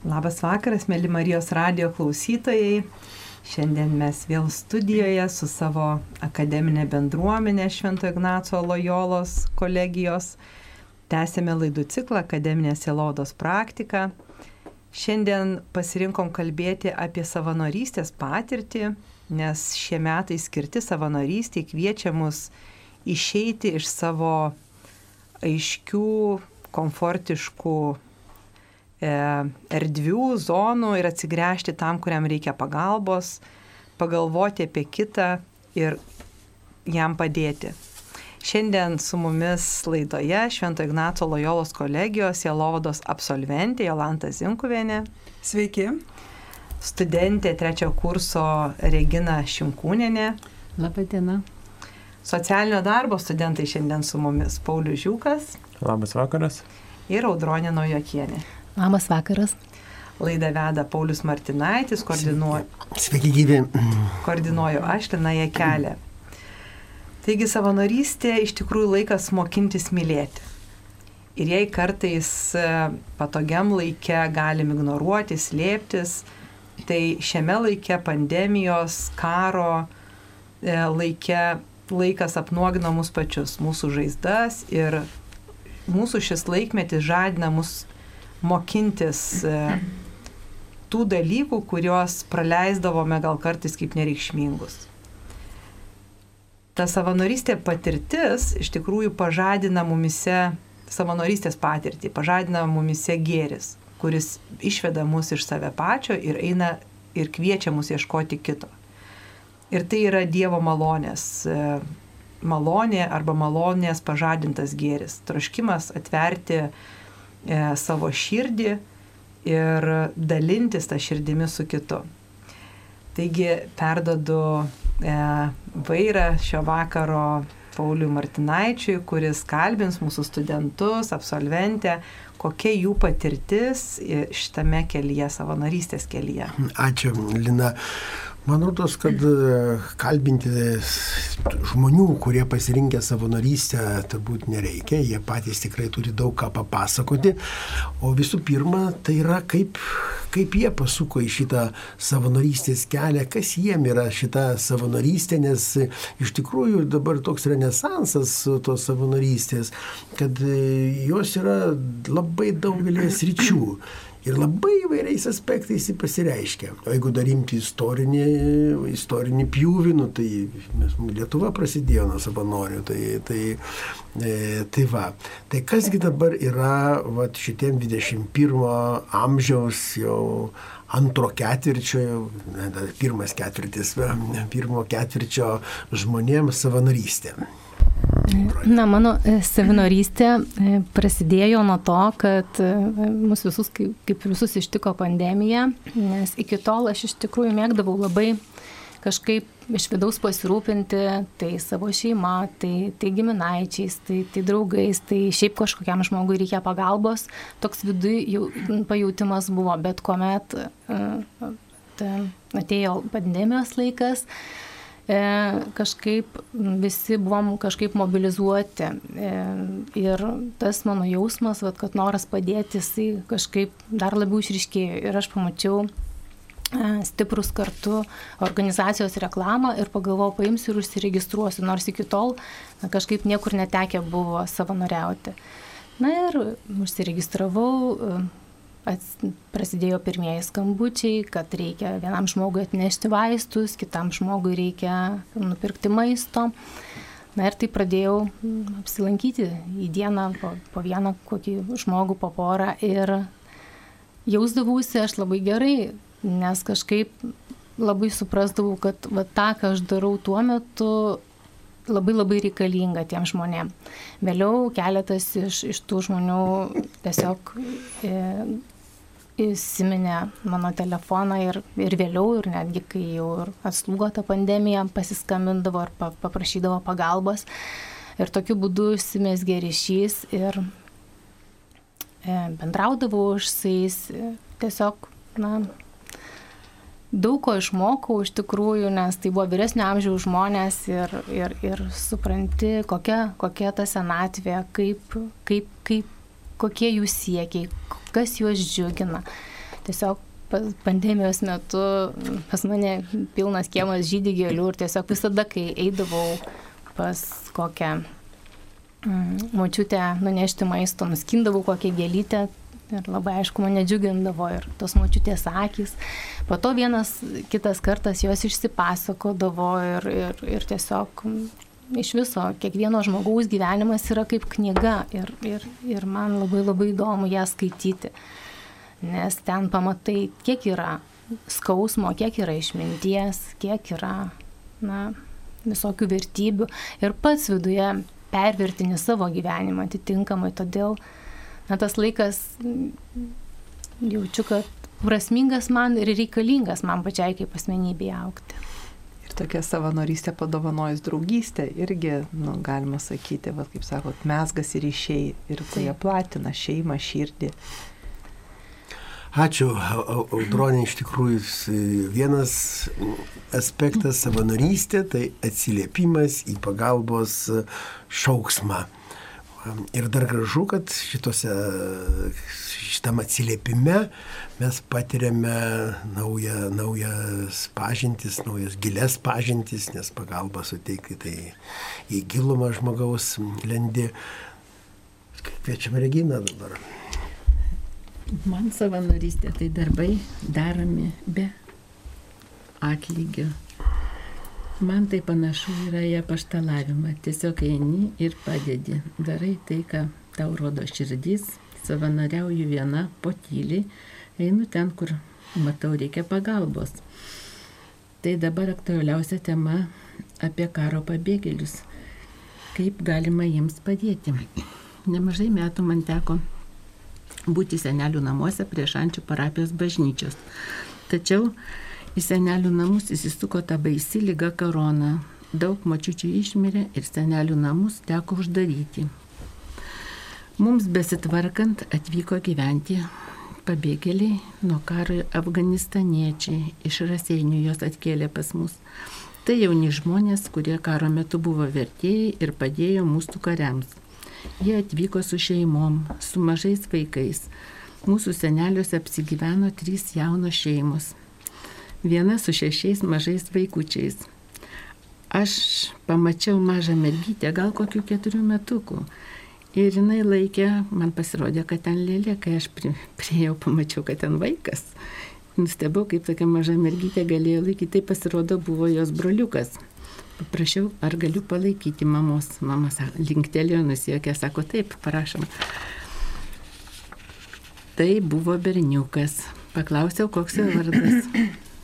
Labas vakaras, mėly Marijos radio klausytojai. Šiandien mes vėl studijoje su savo akademinė bendruomenė Švento Ignaco Lojolos kolegijos. Tęsėme laidų ciklą Akademinė Sielodos praktika. Šiandien pasirinkom kalbėti apie savanorystės patirtį, nes šie metai skirti savanorystėje kviečia mus išeiti iš savo aiškių, komfortiškų erdvių, zonų ir atsigręžti tam, kuriam reikia pagalbos, pagalvoti apie kitą ir jam padėti. Šiandien su mumis laidoje Švento Ignaco Lojolos kolegijos Jelovados absolventė Jolanta Zinkuvienė. Sveiki. Studentė trečio kurso Regina Šimkūnenė. Labadiena. Socialinio darbo studentai šiandien su mumis Paulius Žiūkas. Labas vakaras. Ir Audronė Naujokienė. Labas vakaras. Laidą veda Paulius Martinaitis, koordinuoju. Sveiki gyvi. Koordinuoju aš, Lina Jekelė. Taigi savanorystė iš tikrųjų laikas mokintis mylėti. Ir jei kartais e, patogiam laikė galim ignoruoti, slėptis, tai šiame laikė pandemijos, karo e, laikė laikas apnuogina mus pačius, mūsų žaizdas ir mūsų šis laikmetis žadina mus mokintis e, tų dalykų, kuriuos praleisdavome gal kartais kaip nereikšmingus. Ta savanorystė patirtis iš tikrųjų pažadina mumise savanorystės patirtį, pažadina mumise gėris, kuris išveda mus iš save pačio ir eina ir kviečia mus ieškoti kito. Ir tai yra Dievo malonės, e, malonė arba malonės pažadintas gėris, troškimas atverti e, savo širdį ir dalintis tą širdimi su kitu. Taigi perdodu e, vairą šio vakaro Pauliui Martinaičiui, kuris kalbins mūsų studentus, absolventę, kokia jų patirtis šitame kelyje, savanorystės kelyje. Ačiū, Lina. Man rodos, kad e, kalbinti žmonių, kurie pasirinkę savanorystę, turbūt nereikia, jie patys tikrai turi daug ką papasakoti. O visų pirma, tai yra kaip, kaip jie pasuko į šitą savanorystės kelią, kas jiem yra šita savanorystė, nes iš tikrųjų dabar toks renesansas tos savanorystės, kad e, jos yra labai daugelės ryčių ir labai įvairiais aspektais jį pasireiškia. O jeigu dar imti istorinį, istorinį pjūvį, nu, tai mes, Lietuva prasidėjo nuo savanorių, tai, tai, e, tai va. Tai kasgi dabar yra va, šitiem 21 amžiaus jau antro ketvirčio, ne, pirmas ketvirtis, pirmo ketvirčio žmonėms savanorystė. Na, mano e, savanorystė e, prasidėjo nuo to, kad e, mus visus, kaip, visus ištiko pandemija, nes iki tol aš iš tikrųjų mėgdavau labai kažkaip iš vidaus pasirūpinti tai savo šeima, tai, tai giminaičiais, tai, tai draugais, tai šiaip kažkokiam žmogui reikia pagalbos, toks viduje pajūtimas buvo, bet kuomet atėjo pandemijos laikas, e, kažkaip visi buvom kažkaip mobilizuoti. E, ir tas mano jausmas, vat, kad noras padėti, jisai kažkaip dar labiau išriškėjo. Ir aš pamačiau e, stiprus kartu organizacijos reklamą ir pagalvojau, paimsiu ir užsiregistruosiu, nors iki tol kažkaip niekur netekę buvo savanoriauti. Na ir užsiregistravau, ats, prasidėjo pirmieji skambučiai, kad reikia vienam žmogui atnešti vaistus, kitam žmogui reikia nupirkti maisto. Na ir tai pradėjau apsilankyti į dieną po, po vieną kokį žmogų, po porą ir jausdavausi aš labai gerai, nes kažkaip labai suprasdavau, kad va, tą, ką aš darau tuo metu, labai labai reikalinga tiem žmonėm. Vėliau keletas iš, iš tų žmonių tiesiog e, įsiminė mano telefoną ir, ir vėliau, ir netgi kai jau atslūgo ta pandemija, pasiskambindavo ir paprašydavo pagalbos. Ir tokiu būdu užsimesgė ryšys ir e, bendraudavau už jais. Tiesiog, na, daug ko išmokau iš tikrųjų, nes tai buvo vyresnio amžiaus žmonės ir, ir, ir supranti, kokia, kokia ta senatvė, kaip, kaip, kaip, kokie jų siekiai, kas juos džiugina. tiesiog pandemijos metu pas mane pilnas kiemas žydį gėlių ir tiesiog visada, kai eidavau pas kokią mm, močiutę nunešti maisto, nuskindavau kokią gėlytę, Ir labai aišku, mane džiugindavo ir tos močiutės akis. Po to vienas kitas kartas jos išsipasakodavo ir, ir, ir tiesiog iš viso kiekvieno žmogaus gyvenimas yra kaip knyga ir, ir, ir man labai labai įdomu ją skaityti. Nes ten pamatai, kiek yra skausmo, kiek yra išminties, kiek yra na, visokių vertybių ir pats viduje pervertini savo gyvenimą atitinkamai. Todėl na, tas laikas jaučiu, kad prasmingas man ir reikalingas man pačiai kaip asmenybėje aukti. Ir tokia savanorystė padovanojus draugystė irgi, nu, galima sakyti, va, kaip sakot, mesgas ir išėjai ir tai platina šeimą, širdį. Ačiū, Audronė, iš tikrųjų vienas aspektas savanorystė tai atsiliepimas į pagalbos šauksmą. Ir dar gražu, kad šitose, šitam atsiliepime mes patiriame naują, naujas pažintis, naujas gilias pažintis, nes pagalba suteikti tai į gilumą žmogaus lendi. Kviečiame Reginą dabar. Man savanorystė tai darbai daromi be atlygio Man tai panašu yra į apaštalavimą. Tiesiog eini ir padedi. Darai tai, ką tau rodo širdys. Savanoriauju viena, po tyliai. Einu ten, kur matau reikia pagalbos. Tai dabar aktualiausia tema apie karo pabėgėlius. Kaip galima jiems padėti. Nemažai metų man teko būti senelių namuose prie Šančių parapijos bažnyčios. Tačiau Į senelių namus įsisuko ta baisi lyga korona. Daug mačiučių išmirė ir senelių namus teko uždaryti. Mums besitvarkant atvyko gyventi pabėgėliai nuo karo afganistaniečiai, iš raseinių jos atkėlė pas mus. Tai jauni žmonės, kurie karo metu buvo vertėjai ir padėjo mūsų kariams. Jie atvyko su šeimom, su mažais vaikais. Mūsų seneliuose apsigyveno trys jaunos šeimos viena su šešiais mažais vaikučiais. Aš pamačiau mažą mergytę, gal kokių keturių metukų. Ir jinai laikė, man pasirodė, kad ten lėlė, kai aš prieėjau, pamačiau, kad ten vaikas. Nustebau, kaip tokia maža mergytė galėjo laikyti, tai pasirodo buvo jos broliukas. Paprašiau, ar galiu palaikyti mamos. Mama linktelėjo, nusijokė, sako, taip, parašom. Tai buvo berniukas. Paklausiau, koks jo vardas.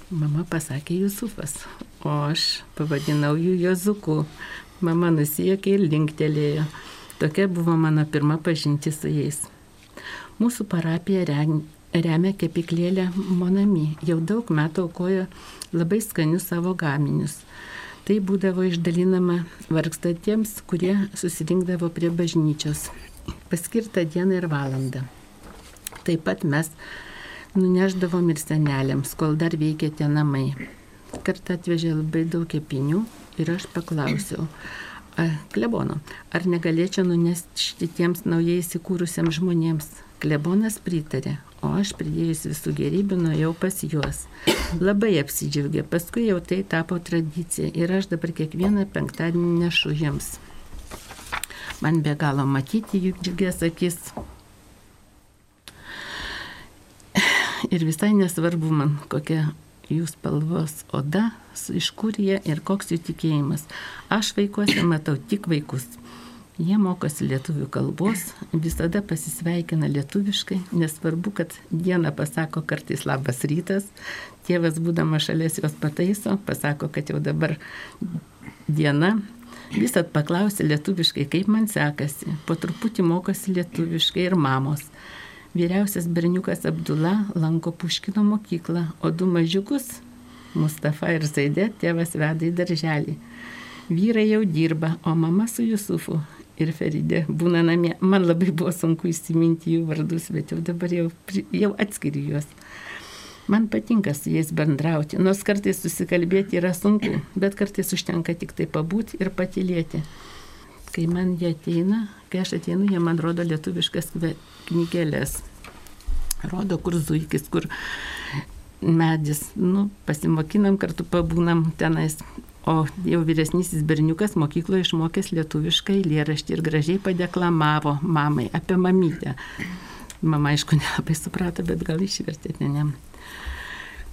Mama pasakė Jusufas, o aš pavadinau jų Jozuku. Mama nusijokė ir linktelėjo. Tokia buvo mano pirma pažinti su jais. Mūsų parapija remia kepiklėlę Monami. Jau daug metų aukojo labai skanius savo gaminius. Tai būdavo išdalinama vargstatiems, kurie susirinkdavo prie bažnyčios. Paskirtą dieną ir valandą. Taip pat mes nuneždavom ir senelėms, kol dar veikė tie namai. Kartą atvežė labai daug kepinių ir aš paklausiau, klebono, ar negalėčiau nunešti tiems naujai įsikūrusiems žmonėms. Klebonas pritarė, o aš pridėjus visų gerybių nuėjau pas juos. Labai apsidžiaugė, paskui jau tai tapo tradicija ir aš dabar kiekvieną penktadienį nešu jiems. Man be galo matyti jų džiugės akis, ir visai nesvarbu man, kokia jų spalvos oda, iš kur jie ir koks jų tikėjimas. Aš vaikuose matau tik vaikus. Jie mokosi lietuvių kalbos, visada pasisveikina lietuviškai, nesvarbu, kad dieną pasako kartais labas rytas, tėvas būdamas šalies jos pataiso, pasako, kad jau dabar diena, visat paklausia lietuviškai, kaip man sekasi, po truputį mokosi lietuviškai ir mamos. Vyriausias berniukas Abdula lanko Puškino mokyklą, o du mažiukus, Mustafa ir Zaidė, tėvas veda į darželį. Vyrai jau dirba, o mama su Jusufu ir Feridė būna namie. Man labai buvo sunku įsiminti jų vardus, bet jau dabar jau, jau atskiriu juos. Man patinka su jais bendrauti, nors kartais susikalbėti yra sunku, bet kartais užtenka tik tai pabūti ir patilėti kai man jie ateina, kai aš ateinu, jie man rodo lietuviškas knygelės. rodo, kur zuikis, kur medis. Nu, pasimokinam kartu, pabūnam tenais. O jau vyresnysis berniukas mokykloje išmokęs lietuviškai lėraštį ir gražiai padeklamavo mamai apie mamytę. Mama, aišku, nelabai suprato, bet gal išvertė ten.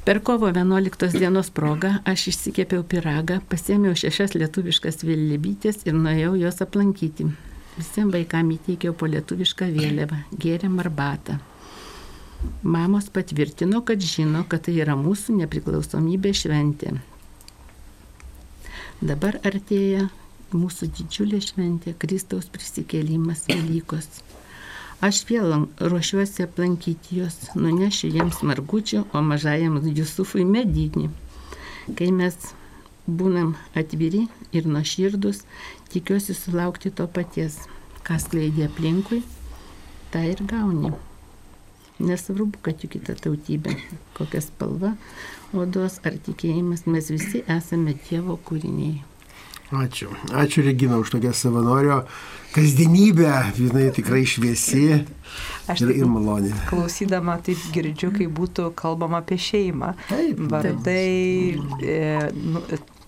Per kovo 11 dienos progą aš išsikėpiau piragą, pasėmiau šešias lietuviškas vėlybytės ir nuėjau jos aplankyti. Visiems vaikams įteikiau po lietuvišką vėliavą, gėrėm arbatą. Mamos patvirtino, kad žino, kad tai yra mūsų nepriklausomybė šventė. Dabar artėja mūsų didžiulė šventė - Kristaus prisikėlimas Velykos. Aš vėl ruošiuosi aplankyti juos, nunešiu jiems margučių, o mažajam Jusufui medinį. Kai mes būnam atviri ir nuoširdus, tikiuosi sulaukti to paties, kas kleidė aplinkui, tą ir gauni. Nesvarbu, kad jų kita tautybė, kokia spalva, odos ar tikėjimas, mes visi esame Dievo kūriniai. Ačiū. Ačiū Regina už tokią savanorio kasdienybę. Jinai tikrai šviesi Aš ir, taip ir maloni. klausydama taip girdžiu, kai būtų kalbama apie šeimą. Taip, Vardai, e, nu,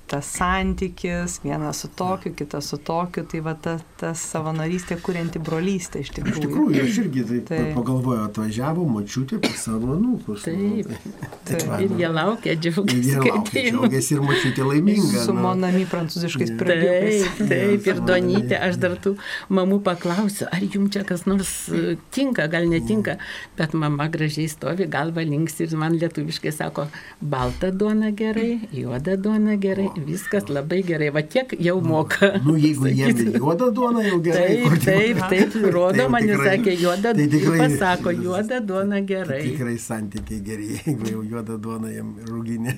tas santykis, vienas su tokiu, kitas su tokiu, tai va ta, ta savanorystė, kurianti brolystę iš Iš tikrųjų. tikrųjų, aš irgi taip, Taip. pagalvojau, atvažiavo močiutė pas savo anūkus. Taip. Tai va, Ir nu, jie laukia, ir džiaugiasi. jie laukia, džiaugiasi ir močiutė laiminga. Su nu. monami prancūziškais pradėjimais. Taip, taip, ir Donytė, aš dar tų mamų paklausiu, ar jums čia kas nors e, tinka, gal netinka, bet mama gražiai stovi, galva links ir man lietuviškai sako, balta duona gerai, juoda duona gerai, viskas labai gerai, va tiek jau moka. Nu, jeigu jiem sakyti. ir juoda duona jau gerai. Taip, kur taip, taip, rodo, Tai man jis sakė, juoda, tai tikrai- pasako, juoda duona gerai. Tikrai santykiai geri, jeigu jau juoda duona jam rūginė.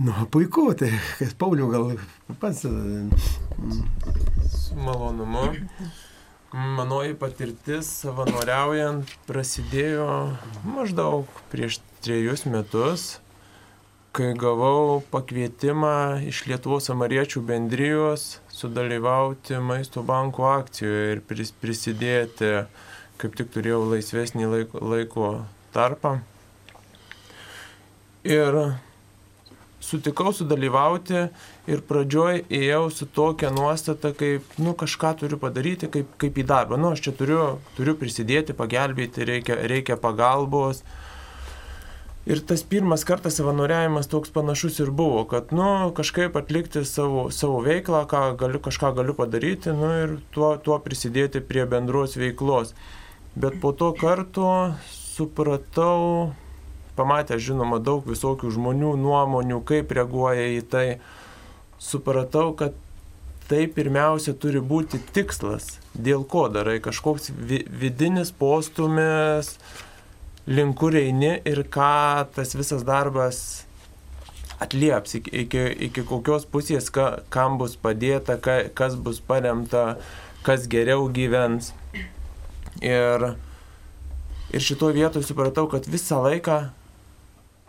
Nu, puiku, tai kas Pauliu gal pats. mm, Su malonumu. Manoji patirtis savanoriaujant prasidėjo maždaug prieš trejus metus, kai gavau pakvietimą iš Lietuvos Samariečių bendrijos sudalyvauti Maisto banko akcijoje ir pris- prisidėti, kaip tik turėjau laisvesnį laiko, laiko tarpą. Ir sutikau sudalyvauti ir pradžioj ėjau su tokia nuostata, kaip, nu, kažką turiu padaryti, kaip, kaip į darbą. Nu, aš čia turiu, turiu prisidėti, pagelbėti, reikia, reikia pagalbos. Ir tas pirmas kartas savanoriavimas toks panašus ir buvo, kad, nu, kažkaip atlikti savo, savo veiklą, galiu, kažką galiu padaryti, nu, ir tuo, tuo prisidėti prie bendros veiklos. Bet po to kartu supratau, pamatęs, žinoma, daug visokių žmonių nuomonių, kaip reaguoja į tai, supratau, kad tai pirmiausia turi būti tikslas, dėl ko darai, kažkoks vi vidinis postumis, link kur eini ir ką tas visas darbas atlieps, iki, iki, iki kokios pusės, ka, kam bus padėta, ka, kas bus paremta, kas geriau gyvens. Ir, ir šitoje vietoje supratau, kad visą laiką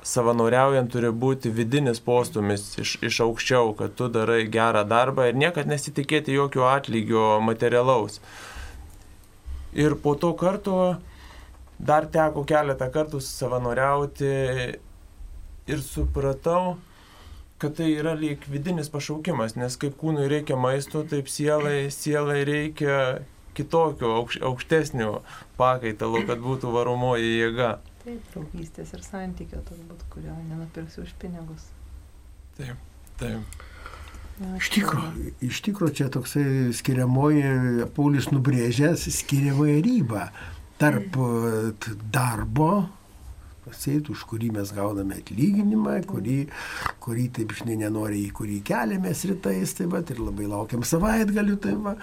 savanoriaujant turi būti vidinis postumis iš, iš aukščiau, kad tu darai gerą darbą ir niekad nesitikėti jokio atlygio materialaus. Ir po to karto dar teko keletą kartų savanoriauti ir supratau, kad tai yra lyg vidinis pašaukimas, nes kaip kūnui reikia maisto, taip sielai, sielai reikia kitokio aukš, aukštesnio pakaitalo, kad būtų varomoji jėga. Taip, draugystės ir santykio turbūt, kurio nenupirksi už pinigus. Taip, taip. Iš tikrųjų, iš tikrųjų čia toksai skiriamoji, Paulius nubrėžęs skiriamoji rybą tarp e, darbo, paseit, už kurį mes gauname atlyginimą, kurį, kurį taip žinai nenori, į kurį keliamės rytais, tai va, ir labai laukiam savaitgalių, tai va.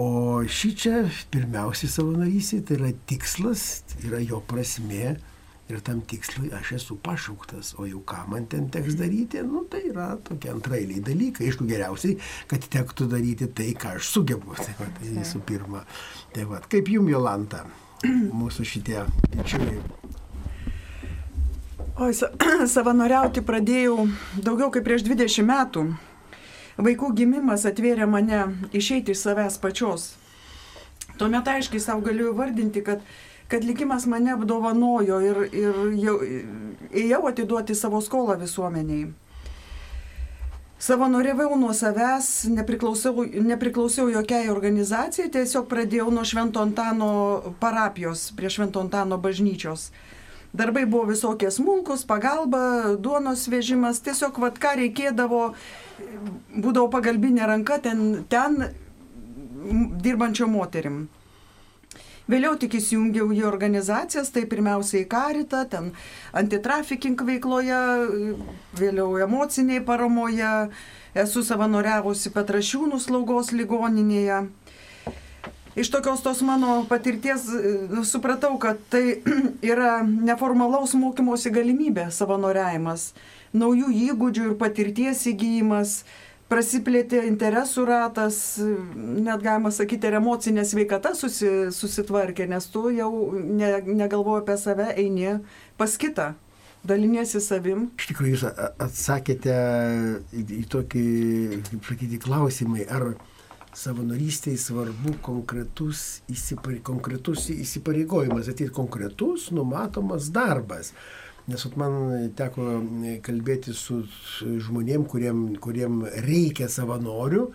O šį čia pirmiausiai savanorysė, tai yra tikslas, tai yra jo prasme. Ir tam tikslui aš esu pašauktas, o jau ką man ten teks daryti, nu tai yra tokie antrailiai dalykai. Aišku, geriausiai, kad tektų daryti tai, ką aš sugebu. Tai, va, tai visų pirma. Tai va, kaip jum, Jolanta, mūsų šitie bičiuliai. Oi, sa savanoriauti pradėjau daugiau kaip prieš 20 metų. Vaikų gimimas atvėrė mane išeiti iš savęs pačios. Tuomet aiškiai savo galiu vardinti, kad kad likimas mane apdovanojo ir, ir jau, ėjau atiduoti savo skolą visuomeniai. Savanoriavau nuo savęs, nepriklausiau, nepriklausiau jokiai organizacijai, tiesiog pradėjau nuo Švento Antano parapijos prie Švento Antano bažnyčios. Darbai buvo visokie smulkus, pagalba, duonos vežimas, tiesiog vad ką reikėdavo, būdavo pagalbinė ranka ten, ten dirbančio moterim. Vėliau tik įsijungiau į organizacijas, tai pirmiausia į karitą, ten antitrafiking veikloje, vėliau emociniai paramoje, esu savanoriavusi Petrašiūnų slaugos ligoninėje. Iš tokios tos mano patirties nu, supratau, kad tai yra neformalaus mokymosi galimybė savanoriavimas, naujų įgūdžių ir patirties įgyjimas, prasiplėtė interesų ratas, net galima sakyti, ir emocinė sveikata susi, susitvarkė, nes tu jau ne, negalvoji apie save, eini pas kitą, daliniesi savim. Iš tikrųjų, jūs atsakėte į, į tokį, kaip sakyti, klausimai, ar savanorystėje svarbu konkretus, įsipare, konkretus įsipareigojimas, ateit konkretus, numatomas darbas. Nes man teko kalbėti su žmonėm, kuriem, kuriem reikia savanorių.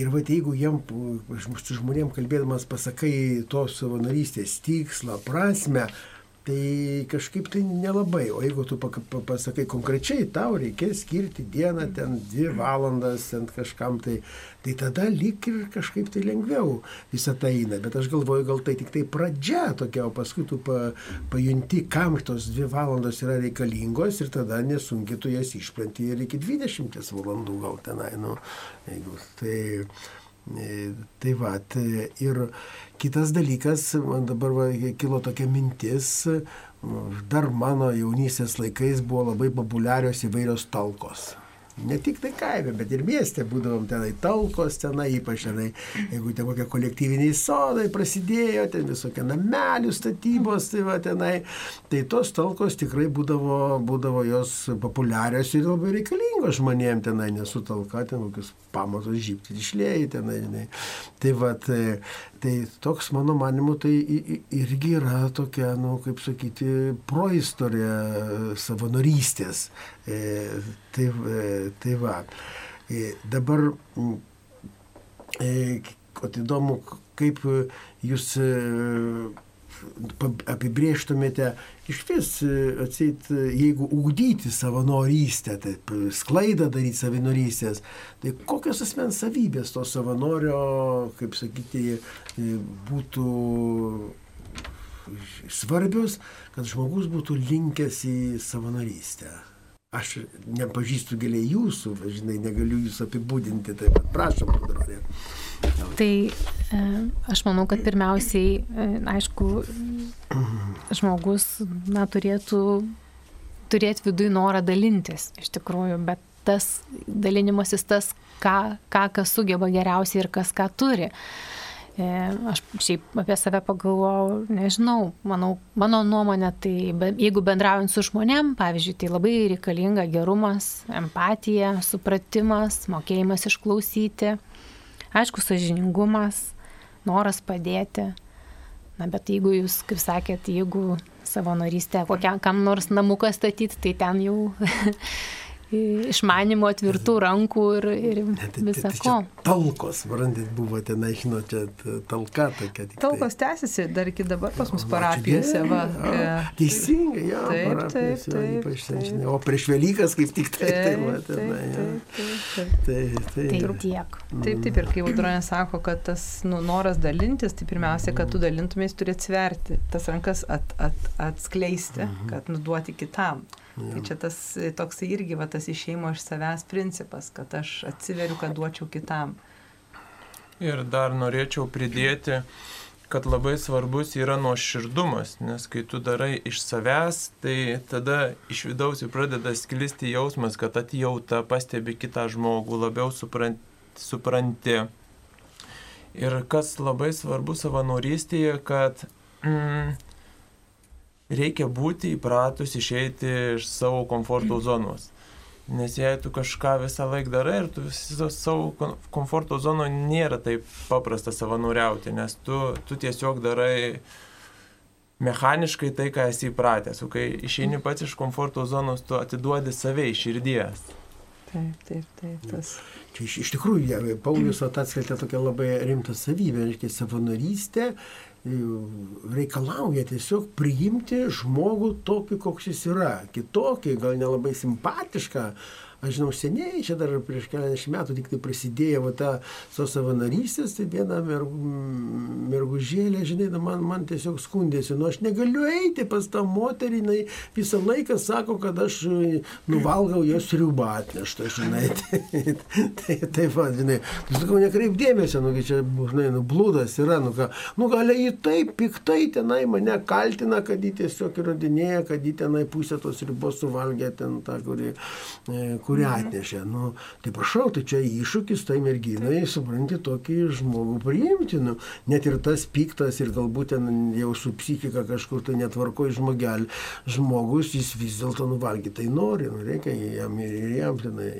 Ir va, jeigu jiem, su žmonėm kalbėdamas pasakai tos savanorystės tikslą, prasme, tai kažkaip tai nelabai. O jeigu tu pasakai konkrečiai, tau reikės skirti dieną, ten dvi valandas, ten kažkam tai, tai tada lik ir kažkaip tai lengviau visą tai eina. Bet aš galvoju, gal tai tik tai pradžia tokia, o paskui tu pa, pajunti, kam tos dvi valandos yra reikalingos ir tada nesunkiai tu jas išplanti ir iki 20 valandų gal tenai. Nu, jeigu, tai, tai va, ir Kitas dalykas, man dabar va, kilo tokia mintis, dar mano jaunystės laikais buvo labai populiarios įvairios talkos. Ne tik tai kaime, bet ir mieste būdavom tenai talkos, tenai ypač tenai, jeigu ten kokie kolektyviniai sodai prasidėjo, ten visokie namelių statybos, tai va tenai, tai tos talkos tikrai būdavo, būdavo jos populiarios ir labai reikalingos žmonėm tenai, nesu talka, ten kokius pamatus žypti išlėjai tenai, žinai. Tai va, tai, tai toks mano manimu, tai irgi yra tokia, nu, kaip sakyti, proistorija savanorystės. E, tai, e, tai va. E, dabar, e, o įdomu, kaip jūs apibrieštumėte iš vis, atsit, jeigu ugdyti savanorystę, taip, sklaidą daryti savanorystės, tai kokios asmens savybės to savanorio, kaip sakyti, būtų svarbios, kad žmogus būtų linkęs į savanorystę. Aš nepažįstu giliai jūsų, žinai, negaliu jūsų apibūdinti, pat prašom, padronė. Tai aš manau, kad pirmiausiai, e, aišku, žmogus na, turėtų turėti viduje norą dalintis iš tikrųjų, bet tas dalinimasis tas, ką, ką kas sugeba geriausiai ir kas ką turi. E, aš šiaip apie save pagalvojau, nežinau, manau, mano nuomonė, tai jeigu bendraujant su žmonėm, pavyzdžiui, tai labai reikalinga gerumas, empatija, supratimas, mokėjimas išklausyti, aišku, sažiningumas, noras padėti. Na, bet jeigu jūs, kaip sakėt, jeigu savanorystė kokiam kam nors namuką statyti, tai ten jau išmanimo tvirtų rankų ir, ir visą ko. Talkos, varantit, buvo tenai, žinote, talka tokia. Talkos tai. tęsiasi dar iki dabar pas mus parapijose. Va, teisingai, jo. Taip, taip, taip, taip. O prieš Velykas kaip tik tai. Taip, taip, taip, taip, taip. Taip, tiek. Taip, taip, ir kai Audronė sako, kad tas nu, noras dalintis, tai pirmiausia, kad tu dalintumės, turi atsverti, tas rankas at, at, atskleisti, kad nuduoti kitam. Ja. Tai čia tas toksai irgi va, tas išeimo iš savęs principas, kad aš atsiveriu, kad duočiau kitam. Ir dar norėčiau pridėti, kad labai svarbus yra nuoširdumas, nes kai tu darai iš savęs, tai tada iš vidaus ir pradeda sklisti jausmas, kad atjauta pastebi kitą žmogų, labiau supranti. supranti. Ir kas labai svarbu savanorystėje, kad mm, reikia būti įpratus išeiti iš savo komforto zonos. Nes jei tu kažką visą laiką darai ir tu savo komforto zoną nėra taip paprasta savanoriauti, nes tu, tu tiesiog darai mechaniškai tai, ką esi įpratęs. O kai išeini pats iš komforto zonos, tu atiduodi save iš širdies. Taip, taip, taip. Tas. Čia iš, iš tikrųjų, ja, Paulius atskleidė tokią labai rimtą savybę, reiškia savanorystė e, reikalauja tiesiog priimti žmogų tokį, koks jis yra. Kitokį, gal nelabai simpatišką, Aš žinau, seniai, čia dar prieš keliasdešimt metų tik tai prasidėjo va, ta savo savanorystės, tai viena mer, mergužėlė, žinai, na, man, man tiesiog skundėsi, nu aš negaliu eiti pas tą moterį, jinai visą laiką sako, kad aš e, nuvalgau jos riubą atneštą, žinai. tai, tai, tai va, žinai, tu sakau, nekreip dėmesio, nu, čia, žinai, nu, blūdas yra, nu, ką, nu, gali jį taip piktai tenai mane kaltina, kad jį tiesiog įrodinėja, kad jį tenai pusę tos ribos suvalgė ten tą, kuri, e, kuri kurią atnešė. Nu, tai prašau, tai čia iššūkis tai merginai, supranti, tokį žmogų priimti. Nu, net ir tas piktas ir galbūt ten jau su psichika kažkur tai netvarkoji žmogelį, žmogus jis vis dėlto nuvalgyti tai nori, nu, reikia jam ir jam tenai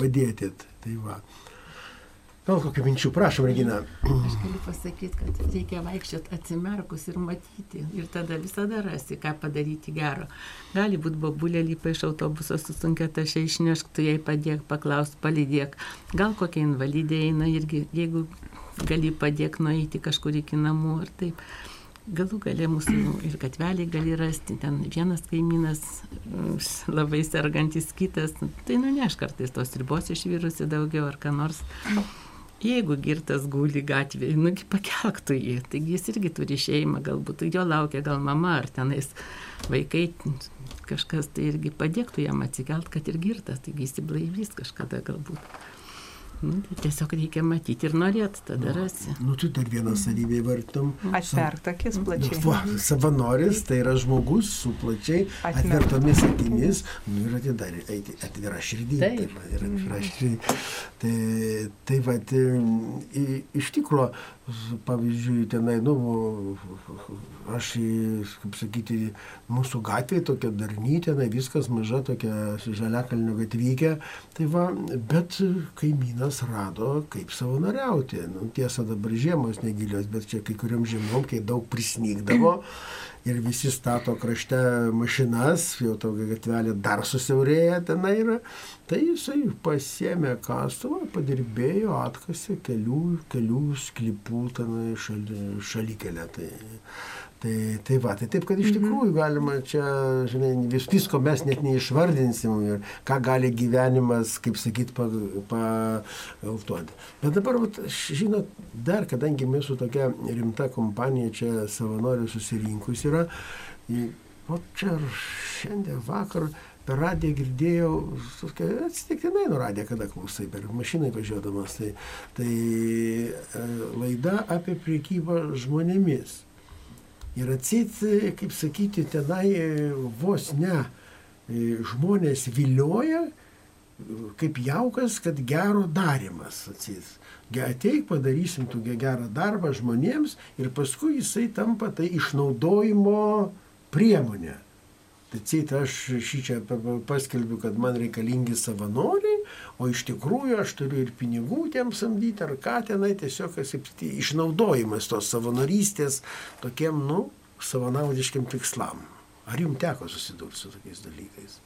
padėti. Tai va. Gal kokių minčių, prašom, Regina. Aš galiu pasakyti, kad reikia vaikščioti atsimerkus ir matyti. Ir tada visada rasi, ką padaryti gero. Gali būti babulė lypa iš autobuso su sunkia tašia išnešk, tu jai padėk, paklaus, palydėk. Gal kokia invalidė eina irgi, jeigu gali padėk nueiti kažkur iki namų ar taip. Galų galė mūsų ir gatveliai gali rasti, ten vienas kaimynas labai sergantis, kitas, tai nuneš kartais tos ribos išvirusi daugiau ar ką nors. Jeigu girtas guli gatvėje, nugi pakelktų jį, taigi jis irgi turi šeimą, galbūt jo laukia gal mama ar tenais vaikai, kažkas tai irgi padėktų jam atsikelt, kad ir girtas, taigi jis įblaivys kažkada galbūt. Nu, tai tiesiog reikia matyti ir norėti, tada rasi. Nu, tu dar vieną savybę įvartum. Atverk akis plačiai. Va, savanoris tai yra žmogus su plačiai atvertomis akimis nu, ir atidarė, atvira širdį. Taip. Taip, ir atvira širdį. Tai, tai va, tai, iš tikrųjų, pavyzdžiui, tenai, nu, aš, kaip sakyti, mūsų gatvė tokia darny, tenai viskas maža tokia žaliakalnio gatvykė, tai va, bet kaimynas rado, kaip savanoriauti. Nu, tiesa, dabar žiemos negilios, bet čia kai kuriam žiemom, kai daug prisnygdavo ir visi stato krašte mašinas, jau tokia gatvelė dar susiaurėja tenai yra, tai jisai pasiemė kastuvą, padirbėjo, atkasė kelių, kelių sklypų tenai šali, šalikelę. Tai, Tai, tai va, tai taip, kad iš tikrųjų galima čia, žinai, vis, visko mes net neišvardinsim ir ką gali gyvenimas, kaip sakyt, pagaltuoti. Bet dabar, vat, žinot, dar, kadangi mūsų tokia rimta kompanija čia savanorių susirinkus yra, o čia šiandien vakar per radiją girdėjau, atsitiktinai nuradė, kada klausai, per mašinai važiuodamas, tai, tai e, laida apie priekybą žmonėmis. Ir atsit, kaip sakyti, tenai vos ne žmonės vilioja, kaip jaukas, kad gero darimas atsit. Ateik, padarysim tu gerą darbą žmonėms ir paskui jisai tampa tai išnaudojimo priemonė. Ceit, aš šį čia paskelbiu, kad man reikalingi savanoriai, o iš tikrųjų aš turiu ir pinigų tiem samdyti, ar ką tenai tiesiog išnaudojimas tos savanorystės tokiem, nu, savanaudiškiam tikslam. Ar jums teko susidurti su tokiais dalykais?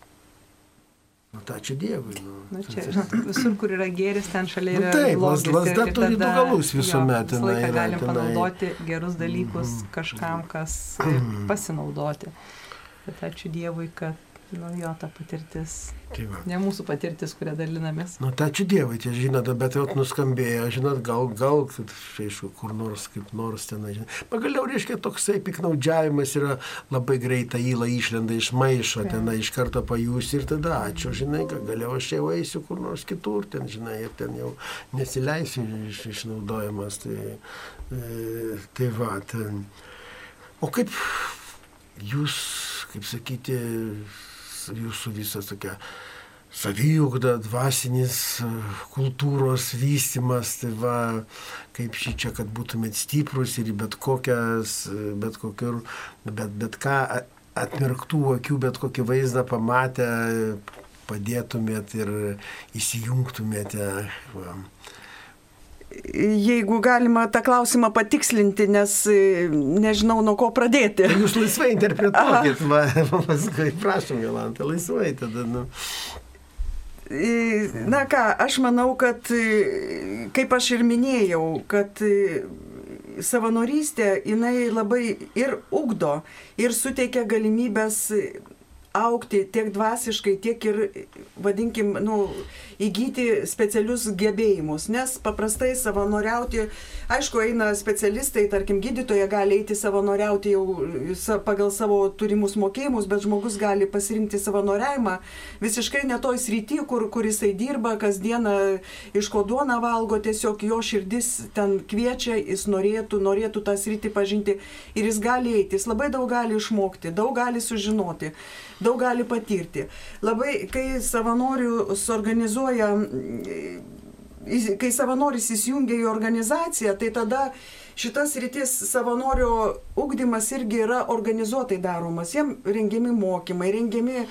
Nu, tai ačiū Dievui. Nu, Na, čia, žinot, visur, kur yra gėris, ten šalia yra. Nu, taip, blogis lasda turi du galus visuomet, visą laiką galim tenai. panaudoti gerus dalykus kažkam, kas e, pasinaudoti. Bet ačiū Dievui, kad nu, jo ta patirtis, Tai va. ne mūsų patirtis, kurią dalinamės. Nu, tai ačiū Dievui, tie žinot, bet jau nuskambėjo, žinot, gal, gal, kad, aišku, kur nors, kaip nors ten, žinot. Pagaliau, reiškia, toksai piknaudžiavimas yra labai greita įla išlenda iš maišo, ten iš karto pajus ir tada ačiū, žinai, kad galiau aš jau eisiu kur nors kitur, ten, žinai, ir ten jau nesileisiu iš, išnaudojamas. Tai, e, tai va, ten. O kaip jūs, kaip sakyti, jūsų visas tokia saviugda, dvasinis e, kultūros vystimas, tai va, kaip šį čia, kad būtumėt stiprus ir bet kokias, e, bet kokiur, bet, bet ką a- atmerktų akių, bet kokį vaizdą pamatę, padėtumėt ir įsijungtumėte. Va. Jeigu galima tą klausimą patikslinti, nes e, nežinau nuo ko pradėti. Tai jūs laisvai interpretuokit, va, paskui prašom, Jolanta, laisvai tada. Nu. Na ką, aš manau, kad, e, kaip aš ir minėjau, kad e, savanorystė, jinai labai ir ugdo, ir suteikia galimybės aukti tiek dvasiškai, tiek ir, vadinkim, nu, įgyti specialius gebėjimus, nes paprastai savanoriauti, aišku, eina specialistai, tarkim, gydytoje gali eiti savanoriauti jau pagal savo turimus mokėjimus, bet žmogus gali pasirinkti savanoriavimą visiškai ne toj srity, kur, kur jisai dirba, kasdieną iš ko duona valgo, tiesiog jo širdis ten kviečia, jis norėtų, norėtų tą sritį pažinti ir jis gali eiti, jis labai daug gali išmokti, daug gali sužinoti daug gali patirti. Labai, kai savanorių suorganizuoja, kai savanoris įsijungia į organizaciją, tai tada šitas rytis savanorio ugdymas irgi yra organizuotai daromas. Jiem rengiami mokymai, rengiami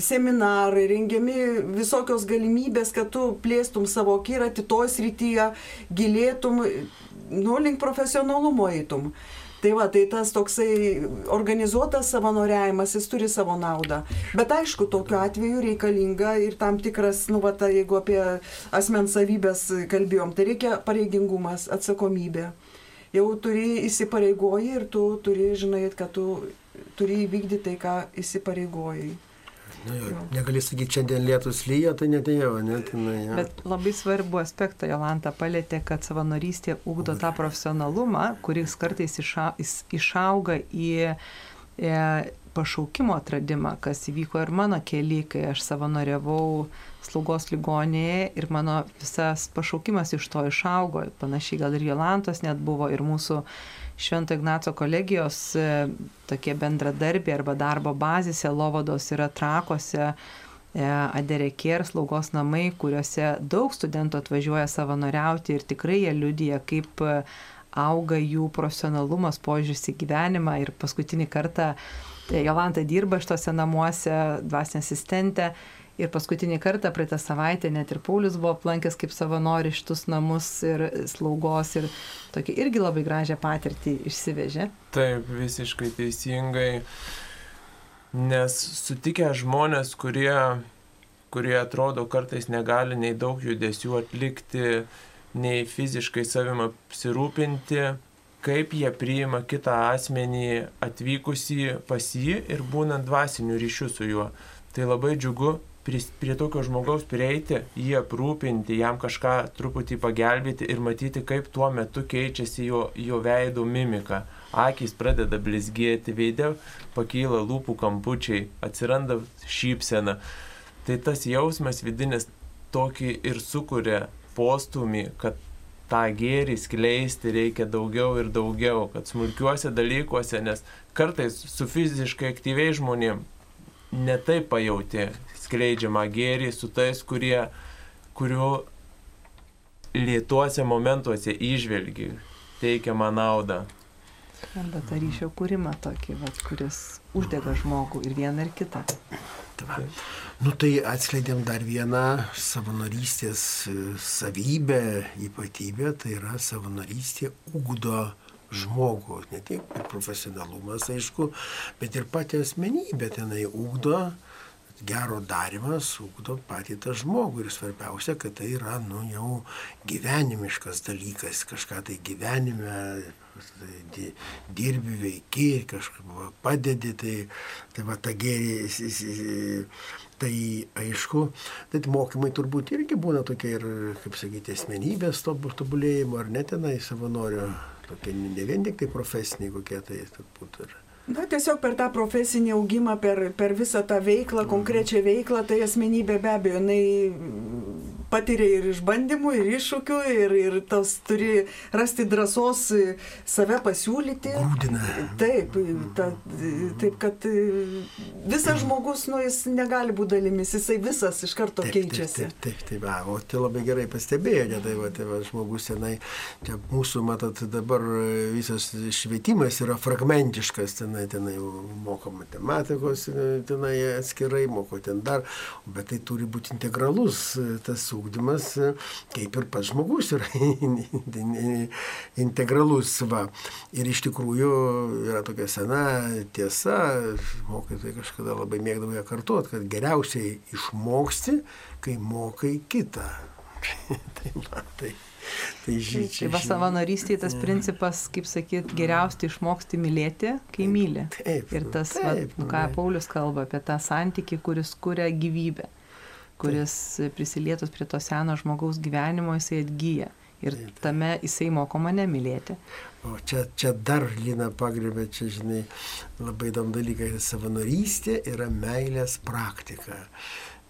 seminarai, rengiami visokios galimybės, kad tu plėstum savo akiratį toj srityje, gilėtum, nu, link profesionalumo eitum. Tai va, tai tas toksai organizuotas savanoriavimas, jis turi savo naudą. Bet aišku, tokiu atveju reikalinga ir tam tikras, nu, va, ta, jeigu apie asmens savybės kalbėjom, tai reikia pareigingumas, atsakomybė. Jau turi įsipareigoji ir tu turi, žinai, kad tu turi įvykdyti tai, ką įsipareigojai. Nu, jo, negali sakyti, šiandien lietus lyja, tai netėjau, net. Na, ja. Bet labai svarbu aspektą Jolanta palėtė, kad savanorystė ugdo tą profesionalumą, kuris kartais iša, išauga į e, pašaukimo atradimą, kas įvyko ir mano keli, kai aš savanoriavau slaugos ligonėje ir mano visas pašaukimas iš to išaugo. Panašiai gal ir Jolantos net buvo ir mūsų Švento Ignaco kolegijos e, tokie bendradarbiai arba darbo bazėse, lovados yra trakose, e, Aderekė ir slaugos namai, kuriuose daug studentų atvažiuoja savanoriauti ir tikrai jie liudyja, kaip e, auga jų profesionalumas, požiūris į gyvenimą. Ir paskutinį kartą Jolanta dirba šitose namuose, dvasinė asistentė Ir paskutinį kartą praeitą savaitę net ir Paulius buvo aplankęs kaip savanori šitus namus ir slaugos ir tokį irgi labai gražią patirtį išsivežė. Taip, visiškai teisingai. Nes sutikę žmonės, kurie, kurie atrodo kartais negali nei daug judesių atlikti, nei fiziškai savim apsirūpinti, kaip jie priima kitą asmenį atvykusį pas jį ir būnant dvasinių ryšių su juo. Tai labai džiugu prie tokio žmogaus prieiti, jį aprūpinti, jam kažką truputį pagelbėti ir matyti, kaip tuo metu keičiasi jo, jo veidų mimika. Akis pradeda blizgėti, veidė pakyla lūpų kampučiai, atsiranda šypsena. Tai tas jausmas vidinis tokį ir sukuria postumį, kad tą gėrį skleisti reikia daugiau ir daugiau, kad smulkiuose dalykuose, nes kartais su fiziškai aktyviai žmonėm netai pajauti skleidžiamą gėrį su tais, kurie, kurių lietuose momentuose išvelgi teikiamą naudą. Arba tą ryšio kūrimą tokį, vat, kuris uždega žmogų ir vieną ir kitą. Va. Nu tai atskleidėm dar vieną savanorystės e, savybę, ypatybę, tai yra savanorystė ugdo žmogų, ne tik profesionalumas, aišku, bet ir pati asmenybė tenai ugdo, gero darimas ugdo patį tą žmogų. Ir svarbiausia, kad tai yra, nu, jau gyvenimiškas dalykas, kažką tai gyvenime tai dirbi, veiki, kažką padedi, tai, tai va ta gėrį, tai aišku, tai mokymai turbūt irgi būna tokie ir, kaip sakyti, asmenybės tobulėjimo, ar net tenai savanorio, tokie ne vien tik tai profesiniai kokie tai turbūt ir. Na, tiesiog per tą profesinį augimą, per, per visą tą veiklą, konkrečią veiklą, tai asmenybė be abejo, jinai patiria ir išbandymų, ir iššūkių, ir, ir tas turi rasti drąsos save pasiūlyti. Grūdina. Taip, ta, taip, kad visas žmogus, nu, jis negali būti dalimis, jisai visas iš karto taip, keičiasi. Taip, taip, taip, taip, o tai labai gerai pastebėjote, tai va, tai va, žmogus senai, čia mūsų, matot, dabar visas švietimas yra fragmentiškas, tenai, tenai moko matematikos, tenai atskirai, moko ten dar, bet tai turi būti integralus tas ugdymas, kaip ir pats žmogus yra integralus. Va. Ir iš tikrųjų yra tokia sena tiesa, mokytojai kažkada labai mėgdavo ją kartuoti, kad geriausiai išmoksti, kai mokai kitą. tai, va, tai. Tai, ži, tai va savanorystėje tas principas, kaip sakyt, geriausiai išmoksti mylėti, kai myli. Taip, ir tas, taip, va, ką Paulius kalba apie tą santyki, kuris kuria gyvybę, kuris prisilietus prie to seno žmogaus gyvenimo jisai atgyja. Ir tame jisai moko mane mylėti. O čia, čia dar Lina pagrėbė, čia žinai, labai įdomu dalykai, savanorystė yra meilės praktika.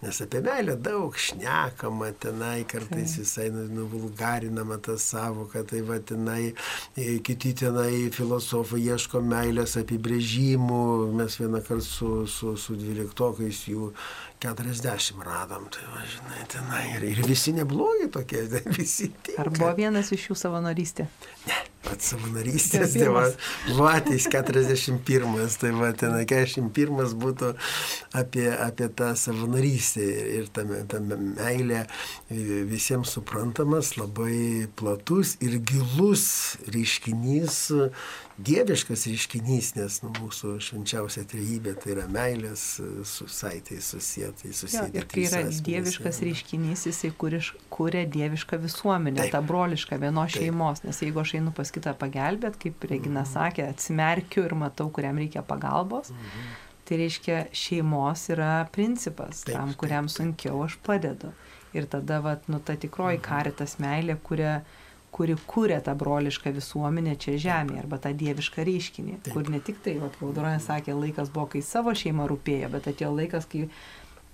Nes apie meilę daug šnekama tenai, kartais visai nu, nuvulgarinama ta savoka, tai va tenai, e, kiti tenai filosofai ieško meilės apibrėžimų, mes vieną kartą su, su, su dvyliktokais jų 40 radom, tai va, žinai, tenai ir, ir visi neblogi tokie, visi. Tinka. Ar buvo vienas iš jų savanorystė? Ne, pats savanorystės, tai va, Vatys 41, tai va, ten 41 būtų apie, apie tą savanorystę ir tame, tame meilė visiems suprantamas, labai platus ir gilus reiškinys, dieviškas reiškinys, nes nu, mūsų švenčiausia trejybė tai yra meilės su saitai susietai, susietai. Ir kai yra asmenys, dieviškas ja. reiškinys, jisai kuria dievišką visuomenę, Taip. tą brolišką vienos Taip. šeimos, nes jeigu aš einu pas kitą pagelbėt, kaip Regina mhm. sakė, atsimerkiu ir matau, kuriam reikia pagalbos. Mhm. Tai reiškia, šeimos yra principas, taip, tam, kuriam taip, sunkiau aš padedu. Ir tada, vat, nu, ta tikroji mhm. karitas meilė, kuria, kuri kūrė tą brolišką visuomenę čia žemėje, arba tą dievišką reiškinį, taip. kur ne tik tai, vat, Vaudronė sakė, laikas buvo, kai savo šeima rūpėjo, bet atėjo laikas, kai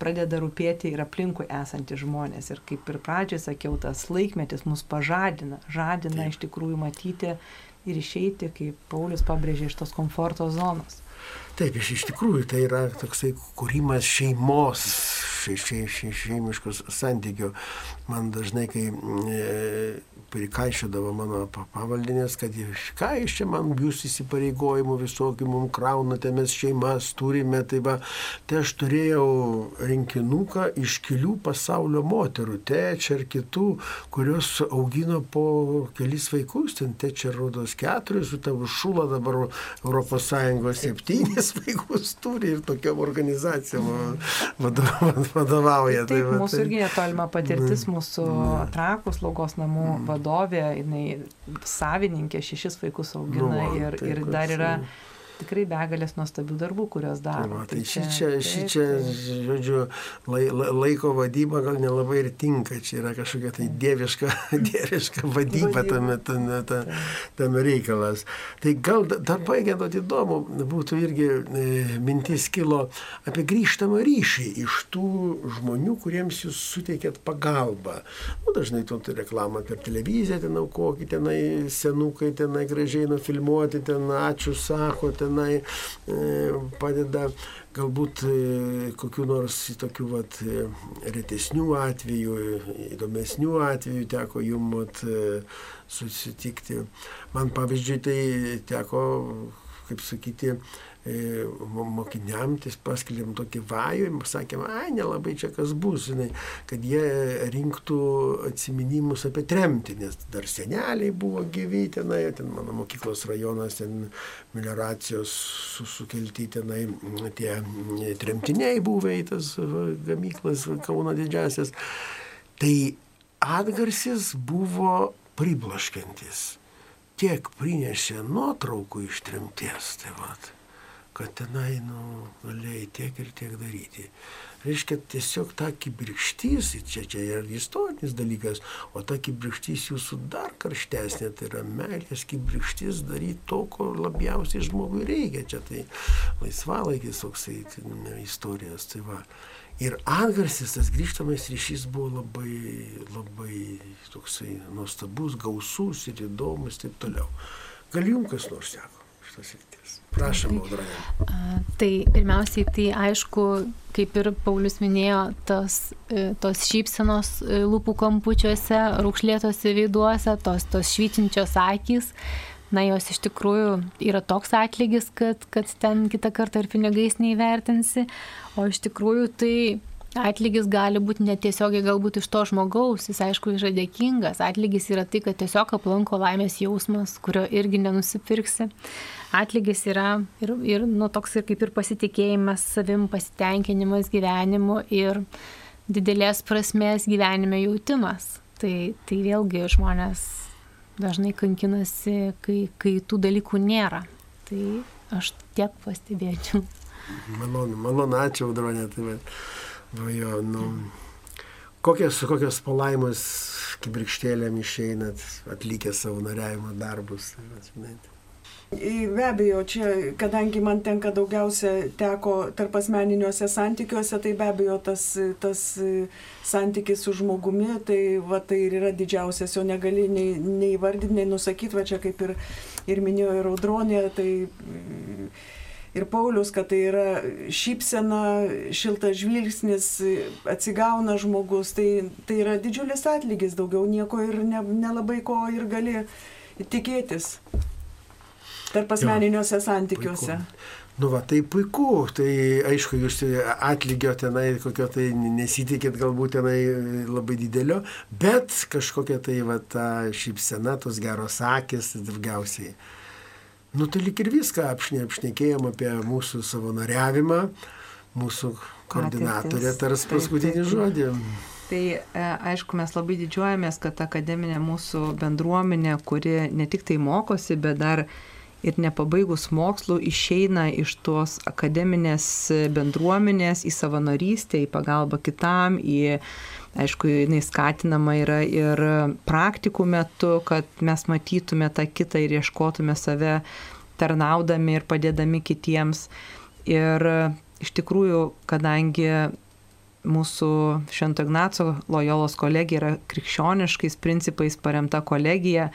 pradeda rūpėti ir aplinkui esantys žmonės. Ir kaip ir pradžioje sakiau, tas laikmetis mus pažadina, žadina Taip. iš tikrųjų matyti ir išeiti, kaip Paulius pabrėžė, iš tos komforto zonos. Taip, iš, iš tikrųjų tai yra toksai kūrimas šeimos, še, še, še, šeimiškos santykių. Man dažnai, kai e, prikaišydavo mano pavaldinės, kad ką iš čia man jūs įsipareigojimų visokių mums kraunate, mes šeimas turime, tai va, tai aš turėjau rinkinuką iškilių pasaulio moterų, tečia ir kitų, kurios augino po kelis vaikus, ten tečia rodos keturis, su tavo šula dabar Sąjungos septynis vaikus turi ir tokiam organizacijom vadovauja. Taip, tai, va, mūsų tai... irgi netolima patirtis, mm. mūsų mm. trakų slaugos namų mm. vadovauja vadovė, jinai savininkė, šešis vaikus augina nu, ir, tai, ir dar yra tikrai begalės nuostabių darbų, kurios daro. Tai, va, tai, tai čia, čia, ši čia, žodžiu, lai, laiko vadyba gal nelabai ir tinka, čia yra kažkokia tai dieviška, dieviška vadyba tame, tame, tame, tame reikalas. Tai gal dar baigiant įdomu, būtų irgi e, mintis kilo apie grįžtamą ryšį iš tų žmonių, kuriems jūs suteikėt pagalbą. Nu, dažnai tu tai reklamą per televiziją, ten aukokite, tenai senukai, tenai gražiai nufilmuoti, ten ačiū sako, ten tenai e, padeda galbūt e, kokiu nors tokiu vat, e, retesnių atvejų, įdomesnių atvejų teko jum vat, susitikti. Man pavyzdžiui tai teko, kaip sakyti, E, mokiniam, tai paskeliam tokį vajų, sakėm, ai, nelabai čia kas bus, žinai, kad jie rinktų atsiminimus apie tremtį, nes dar seneliai buvo gyvi tenai, ten mano mokyklos rajonas, ten melioracijos sukelti tenai tie tremtiniai buvę į tas gamyklas Kauno didžiasias. Tai atgarsis buvo priblaškantis. Tiek prinešė nuotraukų iš tremties. Tai vat kad tenai, nu, galėjai tiek ir tiek daryti. Reiškia, tiesiog ta kibirkštys, čia, čia yra istorinis dalykas, o ta kibirkštys jūsų dar karštesnė, tai yra meilės kibirkštys daryti to, ko labiausiai žmogui reikia. Čia tai laisvalaikis toksai tai, ne, istorijos. Tai va. Ir atgarsis, tas grįžtamas ryšys buvo labai, labai toksai nuostabus, gausus ir įdomus ir taip toliau. Gal jums kas nors seko šitas rytis? Prašom, Audronė. Tai pirmiausiai, tai aišku, kaip ir Paulius minėjo, tos, e, tos šypsenos e, lūpų kampučiuose, raukšlėtose veiduose, tos, tos švytinčios akys, na jos iš tikrųjų yra toks atlygis, kad, kad ten kitą kartą ir pinigais neįvertinsi, o iš tikrųjų tai Atlygis gali būti netiesiogiai galbūt iš to žmogaus, jis aišku yra dėkingas. Atlygis yra tai, kad tiesiog aplanko laimės jausmas, kurio irgi nenusipirksi. Atlygis yra ir, ir nu, toks ir kaip ir pasitikėjimas savim, pasitenkinimas gyvenimu ir didelės prasmės gyvenime jautimas. Tai, tai vėlgi žmonės dažnai kankinasi, kai, kai tų dalykų nėra. Tai aš tiek pastebėčiau. Malonu, malonu, ačiū, Audronė. Tai, bet, nu, jo, nu, kokios, kokios palaimos kibirkštėlėm išeinat, atlikę savanoriavimo darbus. Tai, Be abejo, čia, kadangi man tenka daugiausia teko tarp asmeniniuose santykiuose, tai be abejo tas, tas santykis su žmogumi, tai, va, tai ir yra didžiausias, jo negali nei, nei vardinti, nei nusakyti, va čia kaip ir, ir minėjo ir audronė, tai ir Paulius, kad tai yra šypsena, šiltas žvilgsnis, atsigauna žmogus, tai, tai yra didžiulis atlygis, daugiau nieko ir ne, nelabai ko ir gali tikėtis tarp asmeniniuose santykiuose. Puiku. Nu va, tai puiku, tai aišku, jūs atlygio tenai kokio tai nesitikėt galbūt tenai labai didelio, bet kažkokia tai va ta šypsena, tos geros akis, daugiausiai. Nu tai lik ir viską apšne, apšnekėjom apie mūsų savanoriavimą, mūsų koordinatorė tars paskutinį žodį. Tai e, aišku, mes labai didžiuojamės, kad akademinė mūsų bendruomenė, kuri ne tik tai mokosi, bet dar ir nepabaigus mokslų išeina iš tos akademinės bendruomenės į savanorystę, į pagalbą kitam, į, aišku, jinai skatinama yra ir praktikų metu, kad mes matytume tą kitą ir ieškotume save tarnaudami ir padėdami kitiems. Ir iš tikrųjų, kadangi mūsų Švento Ignaco Lojolos kolegija yra krikščioniškais principais paremta kolegija,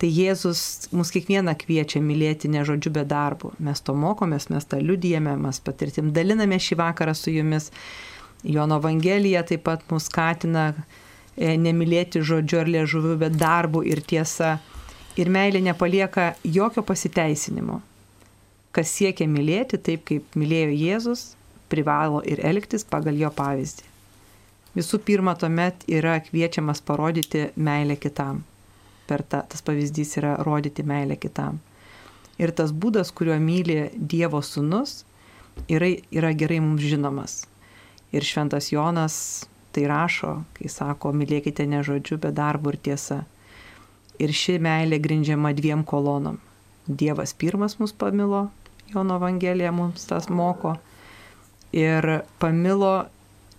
tai Jėzus mus kiekvieną kviečia mylėti ne žodžiu, bet darbu. Mes to mokomės, mes tą liudijame, mes patirtim daliname šį vakarą su jumis. Jono Evangelija taip pat mus skatina e, nemylėti žodžiu ar liežuviu, bet darbu ir tiesa. Ir meilė nepalieka jokio pasiteisinimo. Kas siekia mylėti taip, kaip mylėjo Jėzus, privalo ir elgtis pagal jo pavyzdį. Visų pirma, tuomet yra kviečiamas parodyti meilę kitam. Per ta, tas pavyzdys yra rodyti meilę kitam. Ir tas būdas, kuriuo myli Dievo sūnus, yra, yra gerai mums žinomas. Ir šventas Jonas tai rašo, kai sako, mylėkite ne žodžiu, bet darbu ir tiesa. Ir ši meilė grindžiama dviem kolonom. Dievas pirmas mus pamilo, Jono Evangelija mums tas moko. Ir pamilo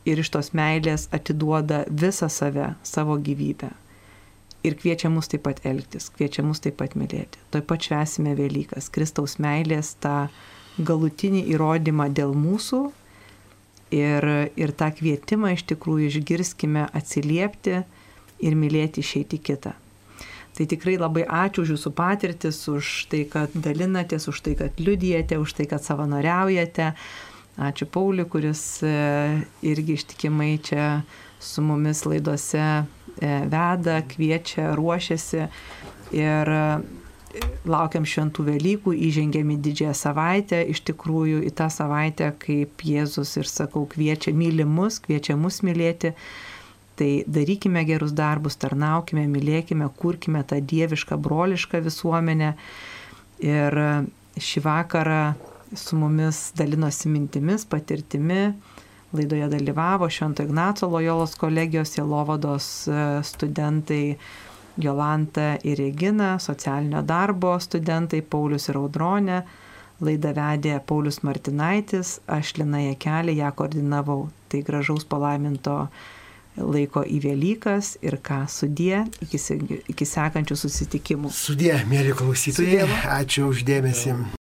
ir iš tos meilės atiduoda visą save, savo gyvybę. Ir kviečia mus taip pat elgtis, kviečia mus taip pat mylėti. Taip pat švesime Velykas, Kristaus meilės tą galutinį įrodymą dėl mūsų ir, ir tą kvietimą iš tikrųjų išgirskime atsiliepti ir mylėti išeiti kitą. Tai tikrai labai ačiū už jūsų patirtis, už tai, kad dalinatės, už tai, kad liudijate, už tai, kad savanoriaujate. Ačiū Pauliu, kuris e, irgi ištikimai čia su mumis laidose e, veda, kviečia, ruošiasi. Ir laukiam šventų Velykų, įžengėm į didžiąją savaitę, iš tikrųjų į tą savaitę, kaip Jėzus ir sakau, kviečia mylimus, kviečia mus mylėti Tai darykime gerus darbus, tarnaukime, mylėkime, kurkime tą dievišką, brolišką visuomenę. Ir šį vakarą su mumis dalinosi mintimis, patirtimi. Laidoje dalyvavo Švento Ignaco Lojolos kolegijos Jelovados e, studentai Jolanta ir Regina, socialinio darbo studentai Paulius ir Audronė. Laidą vedė Paulius Martinaitis, aš Lina Jekelė ją koordinavau. Tai gražaus palaiminto laiko į Velykas ir ką sudė iki, iki sekančių susitikimų. Sudė, mėly klausytojai, ačiū uždėmesi.